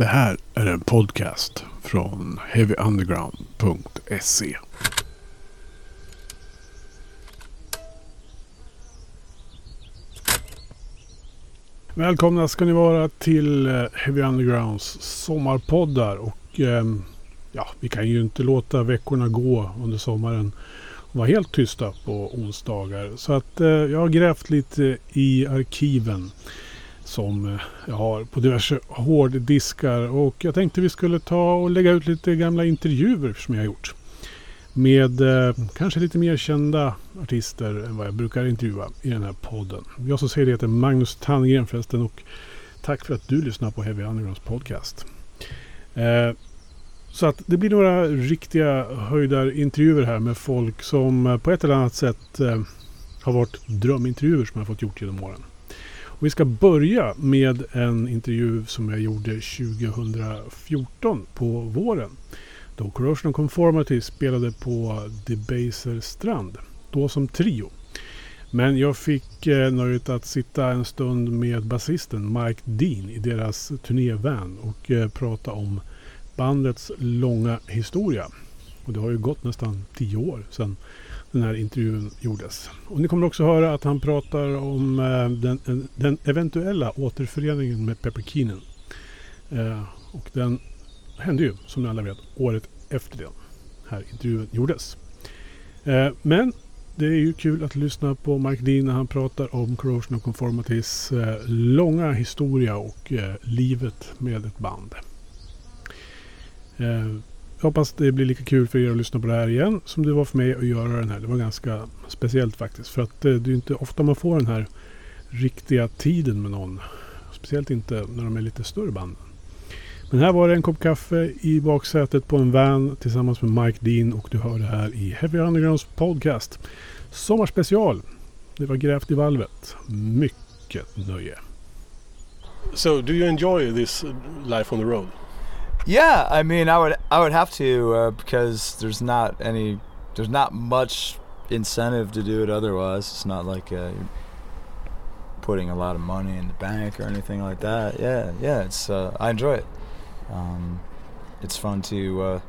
Det här är en podcast från heavyunderground.se. Välkomna ska ni vara till eh, Heavy Undergrounds sommarpoddar. Och ehm, ja, vi kan ju inte låta veckorna gå under sommaren och vara helt tysta på onsdagar. Så att eh, jag har grävt lite i arkiven som eh, jag har på diverse hårddiskar. Och jag tänkte vi skulle ta och lägga ut lite gamla intervjuer som jag har gjort. Med eh, kanske lite mer kända artister än vad jag brukar intervjua i den här podden. Jag som säger det heter Magnus Tandgren förresten och tack för att du lyssnar på Heavy Undergrounds podcast. Eh, så att det blir några riktiga höjdarintervjuer här med folk som eh, på ett eller annat sätt eh, har varit drömintervjuer som jag har fått gjort genom åren. Och vi ska börja med en intervju som jag gjorde 2014 på våren. Då Corrosion Conformity spelade på Debaser Strand. Då som trio. Men jag fick eh, nöjet att sitta en stund med basisten Mike Dean i deras turnévan och eh, prata om bandets långa historia. Och det har ju gått nästan tio år sedan den här intervjun gjordes. Och ni kommer också höra att han pratar om eh, den, eh, den, eventuella återföreningen med Pepper Keenan. Eh, och den hände ju, som ni alla vet, året efter den här intervjun gjordes. Men det är ju kul att lyssna på Mike Dean när han pratar om Corrosion of Conformities långa historia och livet med ett band. Jag hoppas det blir lika kul för er att lyssna på det här igen som det var för mig att göra den här. Det var ganska speciellt faktiskt. För att det, det är inte ofta man får den här riktiga tiden med någon. Speciellt inte när de är lite större band. Men här var det en kopp kaffe i baksätet på en van tillsammans med Mike Dean och du hör det här i Heavy Undergrounds podcast. Sommarspecial. Det var grävt i valvet. Mycket nöje. So, do you enjoy this life on the road? Yeah, I mean, I would I would have to uh, because there's not any there's not much incentive to do it otherwise. It's not like uh, you're putting a lot of money in the bank or anything like that. Yeah, yeah, it's uh, I enjoy it. Um, it's fun to uh,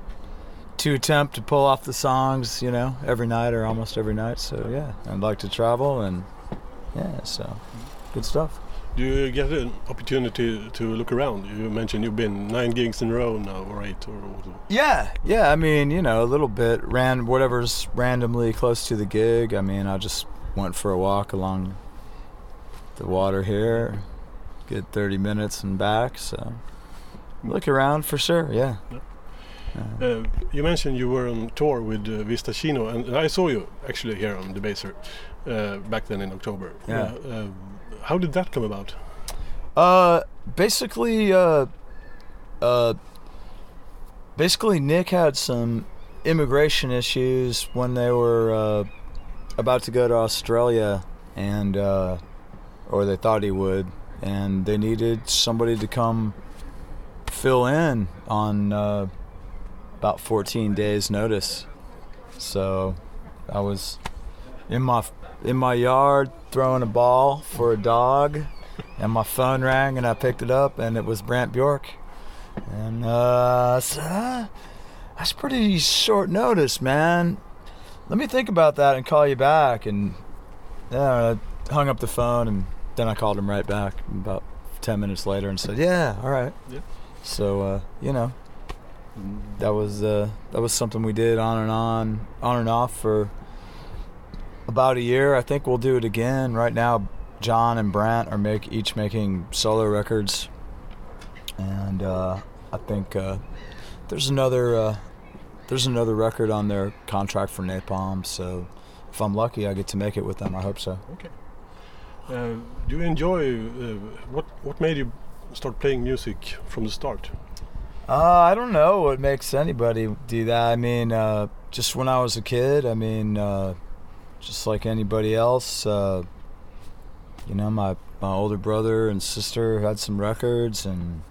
to attempt to pull off the songs, you know, every night or almost every night. So yeah, I'd like to travel and yeah, so good stuff. Do you get an opportunity to look around? You mentioned you've been nine gigs in a row now, or eight, or what? Yeah, yeah. I mean, you know, a little bit ran whatever's randomly close to the gig. I mean, I just went for a walk along the water here, get 30 minutes and back. So look around for sure. Yeah. yeah. Uh, you mentioned you were on tour with uh, Vista Chino, and I saw you actually here on Debaser uh, back then in October. Yeah. How did that come about? Uh, basically, uh, uh, basically, Nick had some immigration issues when they were uh, about to go to Australia, and uh, or they thought he would, and they needed somebody to come fill in on uh, about 14 days' notice. So I was in my in my yard throwing a ball for a dog, and my phone rang, and I picked it up, and it was Brant Bjork. And uh, I said, ah, that's pretty short notice, man. Let me think about that and call you back. And yeah, I hung up the phone, and then I called him right back about 10 minutes later and said, yeah, all right. Yeah. So, uh, you know, that was uh, that was something we did on and on, on and off for about a year. I think we'll do it again. Right now, John and Brant are make each making solo records, and uh, I think uh, there's another uh, there's another record on their contract for Napalm. So if I'm lucky, I get to make it with them. I hope so. Okay. Uh, do you enjoy uh, what what made you start playing music from the start? Uh, I don't know what makes anybody do that. I mean, uh, just when I was a kid, I mean, uh, just like anybody else, uh, you know, my, my older brother and sister had some records, and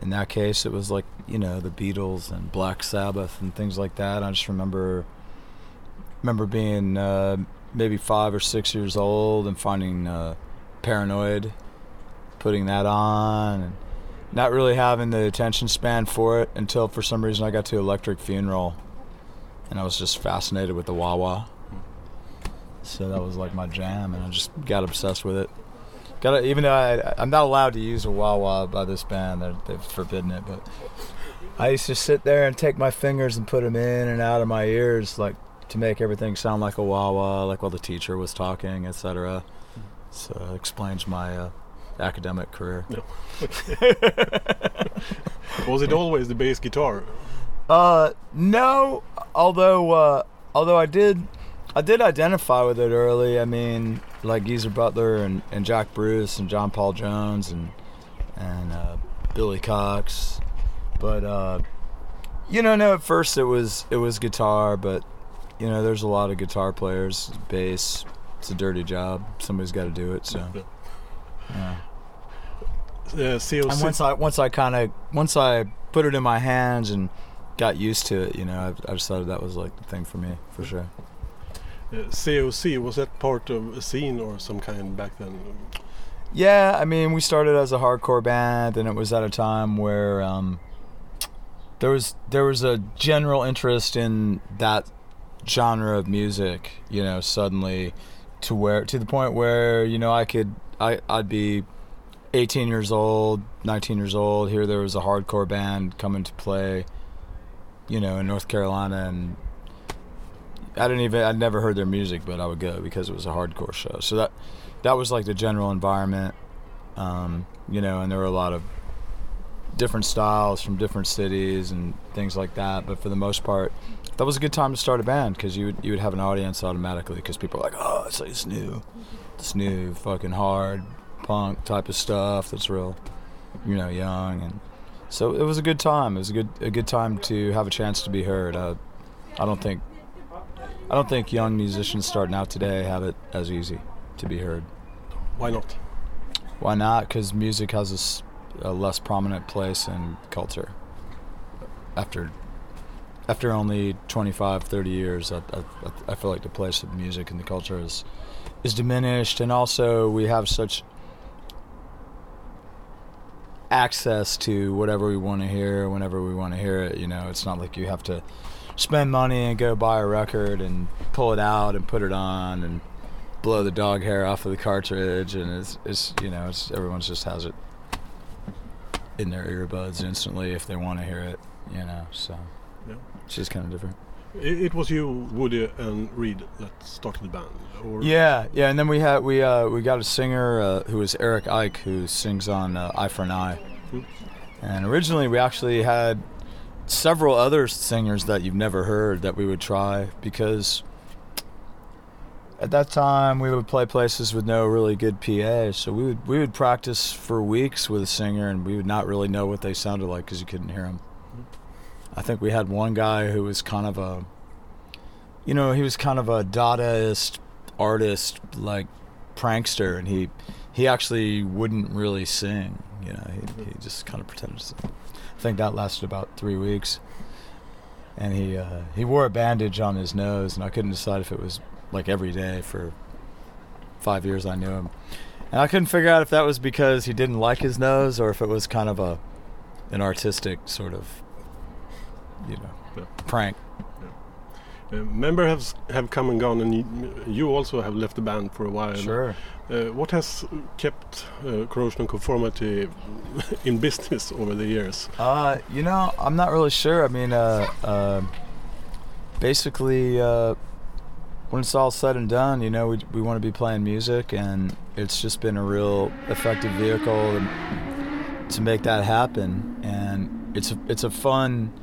in that case, it was like, you know, the Beatles and Black Sabbath and things like that. I just remember remember being uh, maybe five or six years old and finding uh, Paranoid, putting that on, and not really having the attention span for it until for some reason I got to Electric Funeral, and I was just fascinated with the wah wah. So that was like my jam, and I just got obsessed with it. Got even though I, I'm not allowed to use a wah wah by this band, they're, they've forbidden it, but I used to sit there and take my fingers and put them in and out of my ears, like to make everything sound like a wah wah, like while the teacher was talking, etc. So it explains my uh, academic career. No. was it always the bass guitar? Uh, no. Although, uh, although I did, I did identify with it early. I mean, like Geezer Butler and, and Jack Bruce and John Paul Jones and and uh, Billy Cox, but uh, you know, no. At first, it was it was guitar, but you know, there's a lot of guitar players. Bass, it's a dirty job. Somebody's got to do it. So, yeah. Uh. And once I once I kind of once I put it in my hands and got used to it, you know, I, I decided that was like the thing for me for sure. COC was that part of a scene or some kind back then? Yeah, I mean, we started as a hardcore band, and it was at a time where um, there was there was a general interest in that genre of music. You know, suddenly to where to the point where you know I could I I'd be 18 years old, 19 years old. Here there was a hardcore band coming to play. You know, in North Carolina, and I didn't even I'd never heard their music, but I would go because it was a hardcore show. So that that was like the general environment, um, you know, and there were a lot of different styles from different cities and things like that. But for the most part, that was a good time to start a band because you would you would have an audience automatically because people are like, oh, it's like it's new, it's new, fucking hard punk type of stuff that's real, you know, young and so it was a good time. It was a good a good time to have a chance to be heard. Uh, I don't think I don't think young musicians starting out today have it as easy to be heard. Why not? Why not? Because music has a less prominent place in culture. After after only 25, 30 years, I, I, I feel like the place of music in the culture is is diminished, and also we have such access to whatever we want to hear whenever we want to hear it. You know, it's not like you have to spend money and go buy a record and pull it out and put it on and blow the dog hair off of the cartridge and it's, it's you know it's everyone's just has it in their earbuds instantly if they want to hear it you know so Yeah. it's just kind of different It, it was you, Woody, and Reed that started the band, or yeah yeah and then we had we uh we got a singer uh, who was Eric Eycke who sings on uh, eye for an eye Hmm. and originally we actually had several other singers that you've never heard that we would try because at that time we would play places with no really good PA, so we would we would practice for weeks with a singer, and we would not really know what they sounded like because you couldn't hear them. I think we had one guy who was kind of a, you know, he was kind of a Dadaist artist, like prankster, and he he actually wouldn't really sing. You know, he, he just kind of pretended to sing. I think that lasted about three weeks, and he uh, he wore a bandage on his nose, and I couldn't decide if it was like every day for five years I knew him, and I couldn't figure out if that was because he didn't like his nose or if it was kind of a an artistic sort of you know Yeah. prank. Uh, member have have come and gone, and you, you also have left the band for a while. Sure. Uh, what has kept uh, Corrosion and Conformity in business over the years? Uh, you know, I'm not really sure. I mean, uh, uh, basically, uh, when it's all said and done, you know, we, we want to be playing music, and it's just been a real effective vehicle to, to make that happen. And it's a, it's a fun,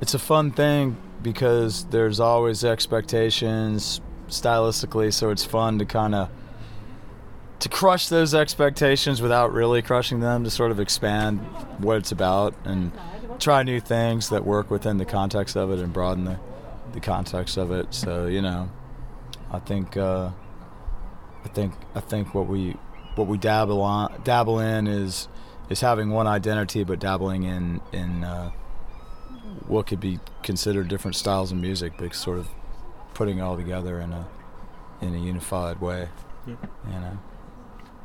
it's a fun thing because there's always expectations stylistically, so it's fun to kind of to crush those expectations without really crushing them to sort of expand what it's about and try new things that work within the context of it and broaden the, the context of it. So you know i think uh, i think i think what we what we dabble on dabble in is is having one identity but dabbling in in uh, what could be considered different styles of music but sort of putting it all together in a in a unified way Yeah. you know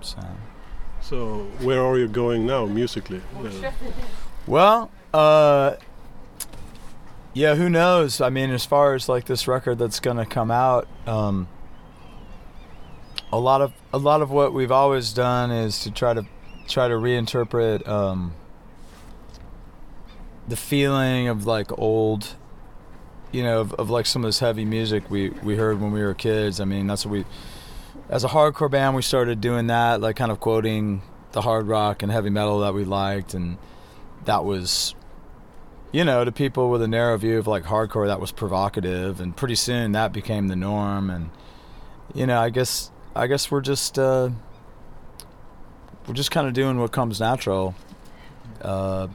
so So where are you going now musically? Well, uh, yeah, who knows? I mean, as far as like this record that's gonna come out, um, a lot of a lot of what we've always done is to try to try to reinterpret um, the feeling of like old, you know, of, of like some of this heavy music we we heard when we were kids. I mean, that's what we, as a hardcore band, we started doing that, like kind of quoting the hard rock and heavy metal that we liked. And that was you know to people with a narrow view of like hardcore that was provocative. And pretty soon that became the norm. And you know i guess i guess we're just uh we're just kind of doing what comes natural. Uh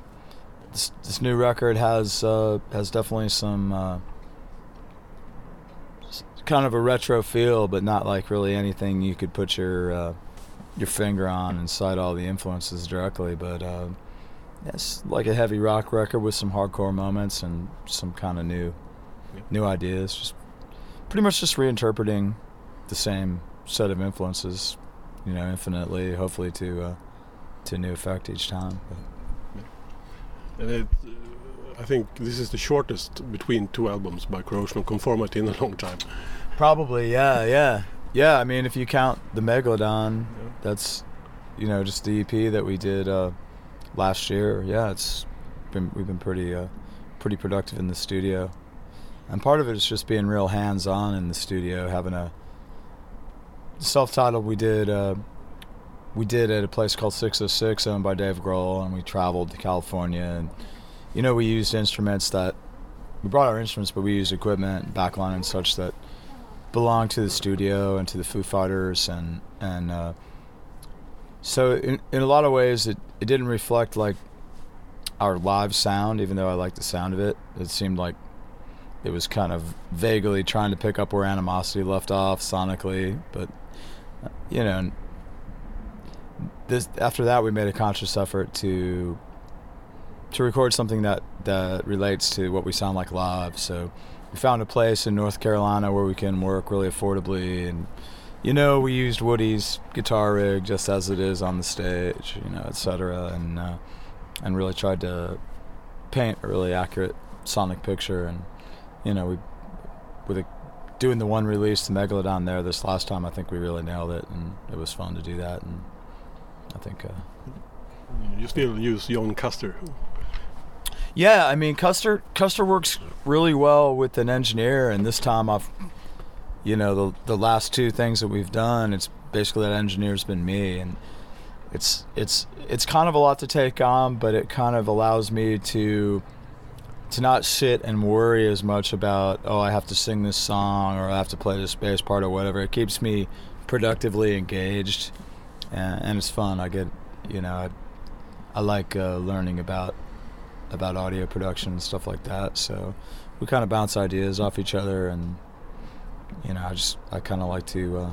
this, this new record has uh has definitely some uh kind of a retro feel but not like really anything you could put your uh your finger on and cite all the influences directly but uh Yes, like a heavy rock record with some hardcore moments and some kind of new, new ideas. Just pretty much just reinterpreting the same set of influences, you know, infinitely. Hopefully to uh, to new effect each time. But and it, uh, I think this is the shortest between two albums by Corrosion of Conformity in a long time. probably, yeah, yeah, yeah. I mean, if you count the Megalodon, Yeah. that's you know just the EP that we did uh, last year. Yeah, it's been we've been pretty uh, pretty productive in the studio, and part of it is just being real hands on in the studio, having a self-titled we did uh, we did at a place called 606 owned by Dave Grohl, and we traveled to California, and you know we used instruments that we brought our instruments, but we used equipment, backline, and such that belonged to the studio and to the Foo Fighters, and and uh, so in in a lot of ways it it didn't reflect like our live sound, even though I liked the sound of it. It seemed like it was kind of vaguely trying to pick up where animosity left off sonically, but you know. This after that, we made a conscious effort to to record something that that relates to what we sound like live. So we found a place in North Carolina where we can work really affordably. And you know we used Woody's guitar rig just as it is on the stage you know etc and uh, and really tried to paint a really accurate sonic picture. And you know we with a, doing the one release the Megalodon there this last time I think we really nailed it. And it was fun to do that. And I think uh, You still use John Custer. Yeah, I mean Custer Custer works really well with an engineer, and this time I've, you know, the the last two things that we've done, it's basically that engineer's been me, and it's it's it's kind of a lot to take on, but it kind of allows me to to not sit and worry as much about oh I have to sing this song or I have to play this bass part or whatever. It keeps me productively engaged, and, and it's fun. I get you know I, I like uh, learning about about audio production and stuff like that. So we kind of bounce ideas off each other, and you know, I just I kind of like to. Uh,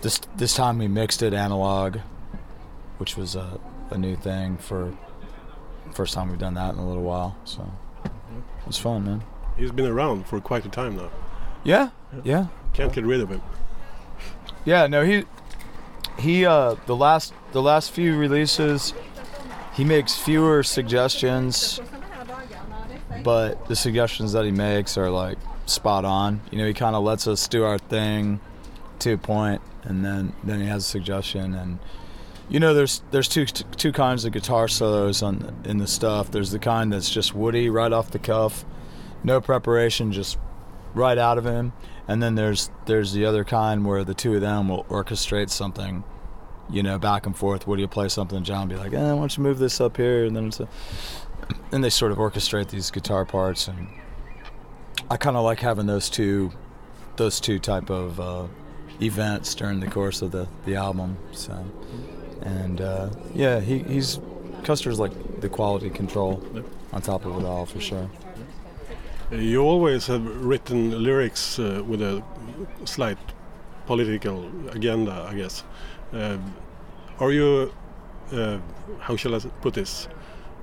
this this time we mixed it analog, which was a, a new thing for first time we've done that in a little while. So it was fun, man. He's been around for quite a time now. Yeah, yeah, Can't get rid of him. yeah. No, he he uh the last the last few releases, he makes fewer suggestions but the suggestions that he makes are like spot on. You know, he kind of lets us do our thing to a point, and then then he has a suggestion. And you know, there's there's two two kinds of guitar solos on in the stuff. There's the kind that's just Woody right off the cuff, no preparation, just right out of him. And then there's there's the other kind where the two of them will orchestrate something. You know, back and forth. Woody you play something, John be like, eh, "Why don't you move this up here?" And then it's a, and they sort of orchestrate these guitar parts and I kind of like having those two those two type of uh, events during the course of the, the album so and uh, yeah he, he's Custer's like the quality control on top of it all for sure You always have written lyrics uh, with a slight political agenda, I guess. Uh, are you, uh, how shall I put this,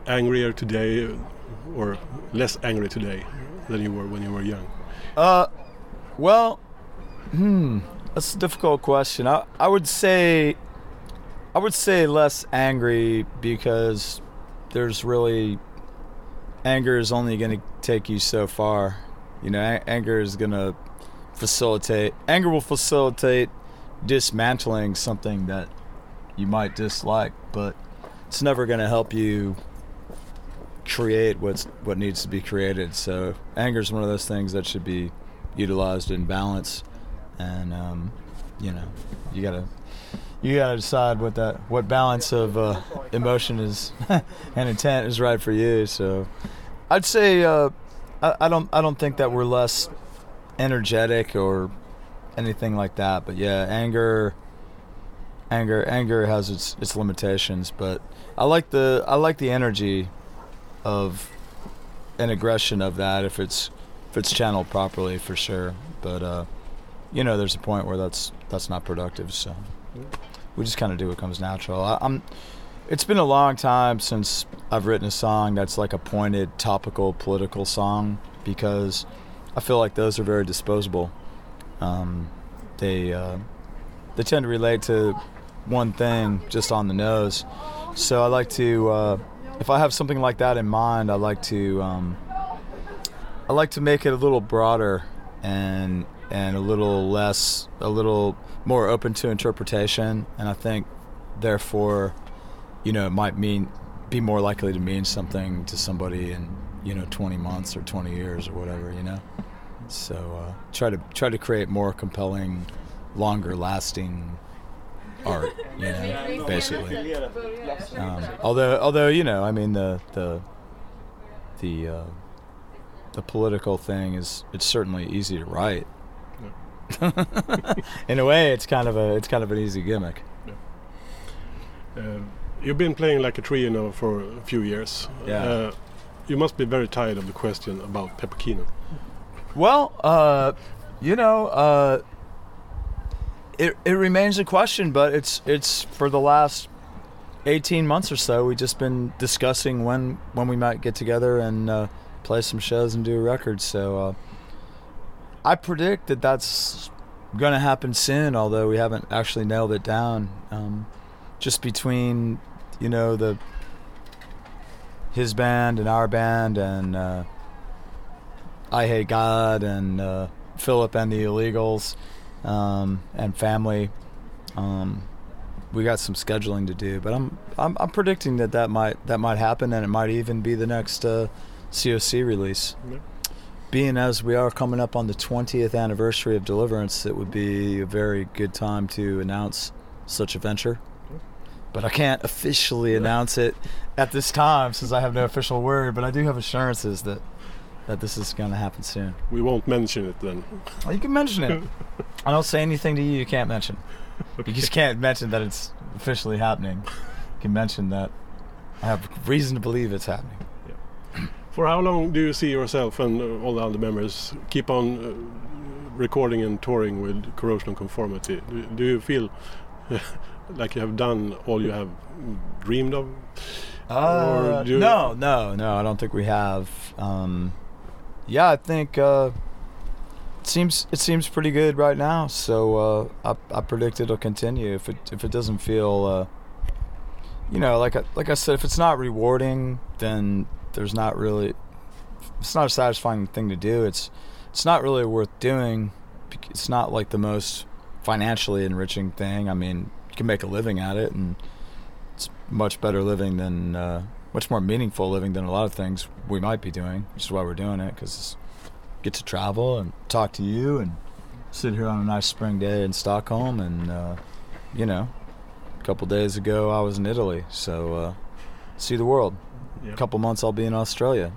angrier today or less angry today than you were when you were young? Uh, well, hmm, that's a difficult question. I I would say I would say less angry because there's really anger is only going to take you so far. You know, a- anger is going to facilitate anger will facilitate dismantling something that you might dislike, but it's never going to help you create what's what needs to be created. So anger is one of those things that should be utilized in balance, and um, you know, you gotta you gotta decide what that what balance of uh, emotion is and intent is right for you. So I'd say uh, I, I don't I don't think that we're less energetic or anything like that. But yeah, anger anger anger has its its limitations. But I like the I like the energy of an aggression of that if it's if it's channeled properly for sure. But uh, you know, there's a point where that's that's not productive. So we just kind of do what comes natural. I, I'm. It's been a long time since I've written a song that's like a pointed, topical, political song because I feel like those are very disposable. Um, they uh, they tend to relate to one thing just on the nose. So I like to, uh, if I have something like that in mind, I like to, um, I like to make it a little broader and and a little less, a little more open to interpretation. And I think, therefore, you know, it might mean be more likely to mean something to somebody in you know 20 months or 20 years or whatever. You know. So uh, try to try to create more compelling, longer lasting art. You know, basically. Um, although although you know, I mean the the the uh, the political thing is it's certainly easy to write. In a way, it's kind of a it's kind of an easy gimmick. Uh, you've been playing like a trio now for a few years. Yeah. Uh, you must be very tired of the question about Pepper Keenan. Well, uh, you know, uh, it it remains a question, but it's it's for the last eighteen months or so. We've just been discussing when when we might get together and uh, play some shows and do records. So uh, I predict that that's going to happen soon. Although we haven't actually nailed it down. Um, just between you know the his band and our band and. Uh, I Hate God and uh, Philip and the Illegals um, and family. Um, we got some scheduling to do, but I'm, I'm I'm predicting that that might that might happen, and it might even be the next uh, COC release. Yeah. Being as we are coming up on the 20th anniversary of Deliverance, it would be a very good time to announce such a venture. But I can't officially announce it at this time since I have no official word. But I do have assurances that that this is going to happen soon. We won't mention it then. Well, you can mention it. I don't say anything to you you can't mention. You just can't mention that it's officially happening. You can mention that I have reason to believe it's happening. For how long do you see yourself and all the other members keep on uh, recording and touring with Corrosion and Conformity? Do, you feel like you have done all you have dreamed of? Uh, no, no, no. I don't think we have. Um, yeah, I think uh, it seems it seems pretty good right now. So uh, I, I predict it'll continue. If it if it doesn't feel, uh, you know, like I, like I said, if it's not rewarding, then there's not really. It's not a satisfying thing to do. It's it's not really worth doing. It's not like the most financially enriching thing. I mean, you can make a living at it, and it's much better living than uh, much more meaningful living than a lot of things we might be doing, which is why we're doing it because get to travel and talk to you and sit here on a nice spring day in Stockholm and uh, you know, a couple days ago I was in Italy, so uh, see the world. A couple months I'll be in Australia.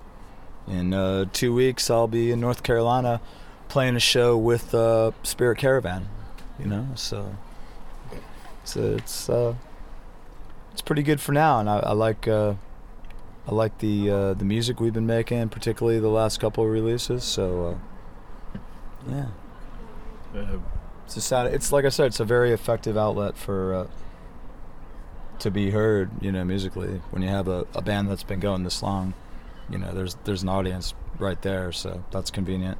In uh, two weeks I'll be in North Carolina playing a show with uh, Spirit Caravan. You know, so it's it's uh, it's pretty good for now, and I, I like uh, I like the uh, the music we've been making, particularly the last couple of releases. So uh, yeah, Uh, it's a sad, It's like I said, it's a very effective outlet for uh, to be heard. You know, musically, when you have a, a band that's been going this long, you know, there's there's an audience right there, so that's convenient.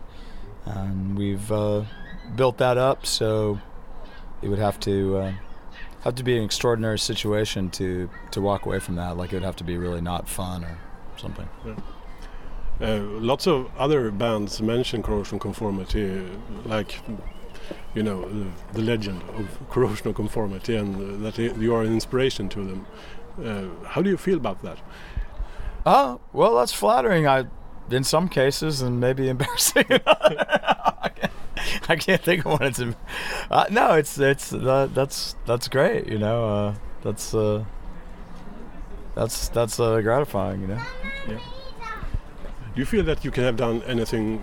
And we've uh, built that up, so it would have to uh, have to be an extraordinary situation to to walk away from that. Like it would have to be really not fun or something. Uh, lots of other bands mention corrosion conformity, like you know the, the legend of corrosion conformity, and that you are an inspiration to them. Uh, how do you feel about that? Oh well, that's flattering. I, in some cases, and maybe embarrassing. I can't think of one. It's uh, no, it's it's uh, that's that's great. You know, uh, that's uh, that's that's uh, gratifying. You know. Yeah. Do you feel that you can have done anything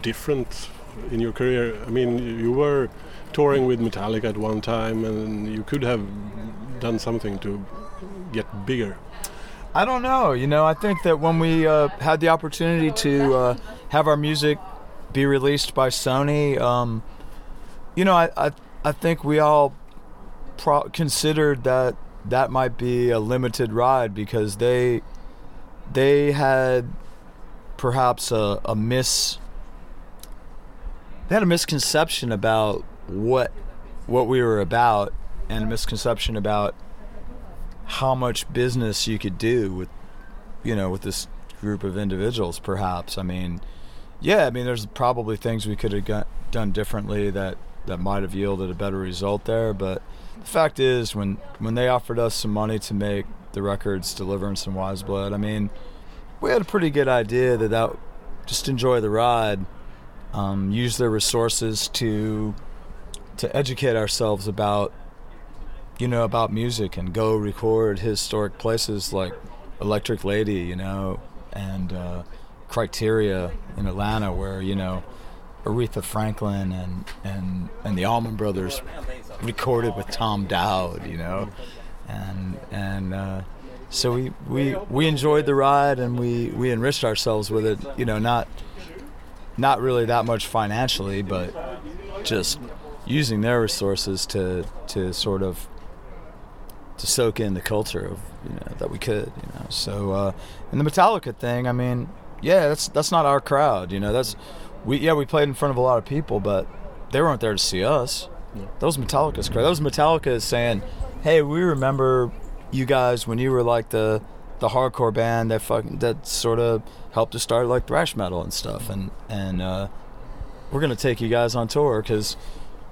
different in your career? I mean, you were touring with Metallica at one time, and you could have done something to get bigger. I don't know. You know, I think that when we uh, had the opportunity to uh, have our music be released by Sony, um, you know, I, I, I think we all pro- considered that that might be a limited ride because they they had perhaps a, a mis they had a misconception about what what we were about and a misconception about how much business you could do with you know with this group of individuals perhaps. I mean yeah i mean there's probably things we could have got, done differently that that might have yielded a better result there but the fact is when when they offered us some money to make the records deliverance and wise blood i mean we had a pretty good idea that that just enjoy the ride, um, use their resources to to educate ourselves about you know about music and go record historic places like Electric Lady, you know, and uh, Criteria in Atlanta, where you know Aretha Franklin and and and the Allman Brothers recorded with Tom Dowd, you know, and and uh, so we, we we enjoyed the ride and we we enriched ourselves with it you know not not really that much financially but just using their resources to to sort of to soak in the culture of you know that we could you know so uh and the Metallica thing I mean yeah that's that's not our crowd you know that's we yeah we played in front of a lot of people but they weren't there to see us yeah. that was Metallica's crowd that was Metallica saying hey we remember you guys when you were like the the hardcore band that fucking that sort of helped to start like thrash metal and stuff. And and uh, we're gonna take you guys on tour because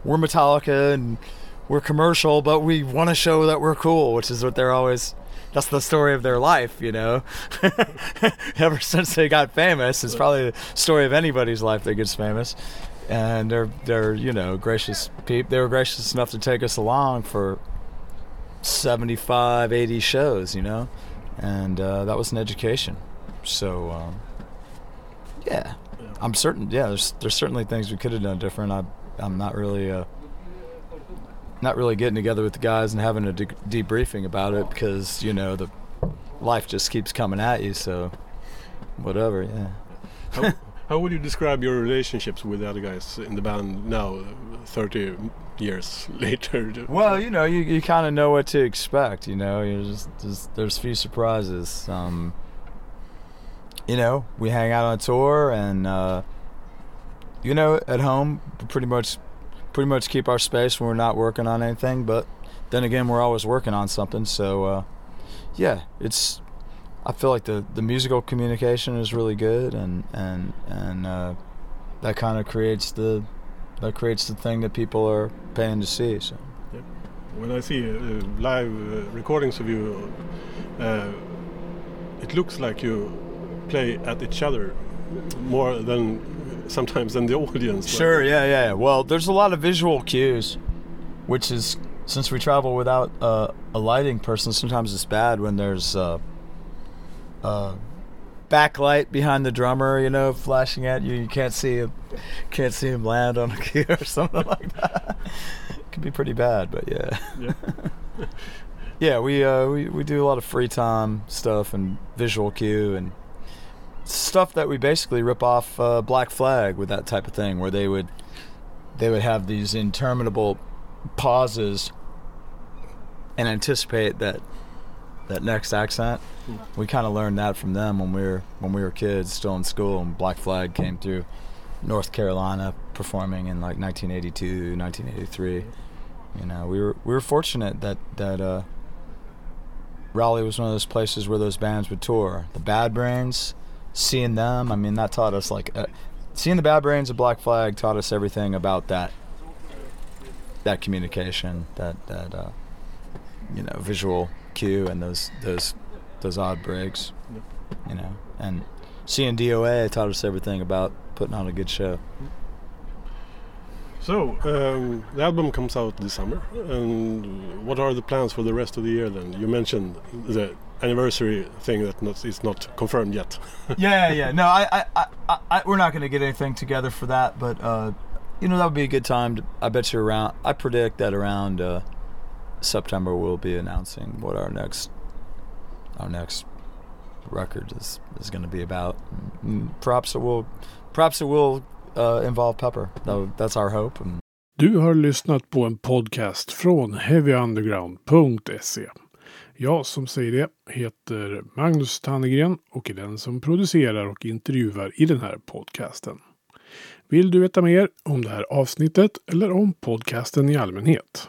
we're Metallica and we're commercial but we want to show that we're cool which is what they're always that's the story of their life you know? Ever since they got famous it's probably the story of anybody's life that gets famous. And they're they're you know gracious people they were gracious enough to take us along for 75, 80 shows, you know, and uh, that was an education. So, um, yeah, I'm certain. Yeah, there's there's certainly things we could have done different. I I'm not really uh, not really getting together with the guys and having a de- debriefing about it because you know the life just keeps coming at you. So, whatever. Yeah. How, how would you describe your relationships with the other guys in the band now, 30 years later? Well, you know, you, you kind of know what to expect. You know, you just, just there's few surprises. Um, you know, we hang out on tour, and uh, you know, at home, pretty much, pretty much keep our space when we're not working on anything. But then again, we're always working on something. So, uh, yeah, it's. I feel like the, the musical communication is really good, and and and uh, that kind of creates the that creates the thing that people are paying to see. So. Yep. When I see uh, live uh, recordings of you, uh, it looks like you play at each other more than sometimes than the audience. Sure. Yeah. Yeah. Well, there's a lot of visual cues, which is since we travel without uh, a lighting person, sometimes it's bad when there's uh, uh, backlight behind the drummer, you know, flashing at you. You can't see him, can't see him land on a cue or something like that. It can be pretty bad, but yeah. Yeah. yeah, we uh, we we do a lot of free time stuff and visual cue and stuff that we basically rip off uh, Black Flag with that type of thing, where they would they would have these interminable pauses and anticipate that that next accent. We kind of learned that from them when we were when we were kids, still in school, and Black Flag came through North Carolina performing in like 1982, 1983, You know, we were we were fortunate that that uh, Raleigh was one of those places where those bands would tour. The Bad Brains, seeing them, I mean, that taught us like uh, seeing the Bad Brains of Black Flag taught us everything about that that communication, that that uh, you know visual cue, and those those those odd breaks. You know, and seeing DOA taught us everything about putting on a good show. So um, the album comes out this summer, and what are the plans for the rest of the year? Then you mentioned the anniversary thing that not, is not confirmed yet. yeah, yeah. No, I, I, I, I we're not going to get anything together for that, but uh, you know that would be a good time. To, I bet you around. I predict that around uh, September we'll be announcing what our next our next record is is going to be about. Mm, perhaps it will, perhaps it will uh, involve Pepper. That, that's our hope. And... Du har lyssnat på en podcast från heavyunderground.se. Jag som säger det heter Magnus Tannegren och är den som producerar och intervjuar i den här podcasten. Vill du veta mer om det här avsnittet eller om podcasten i allmänhet?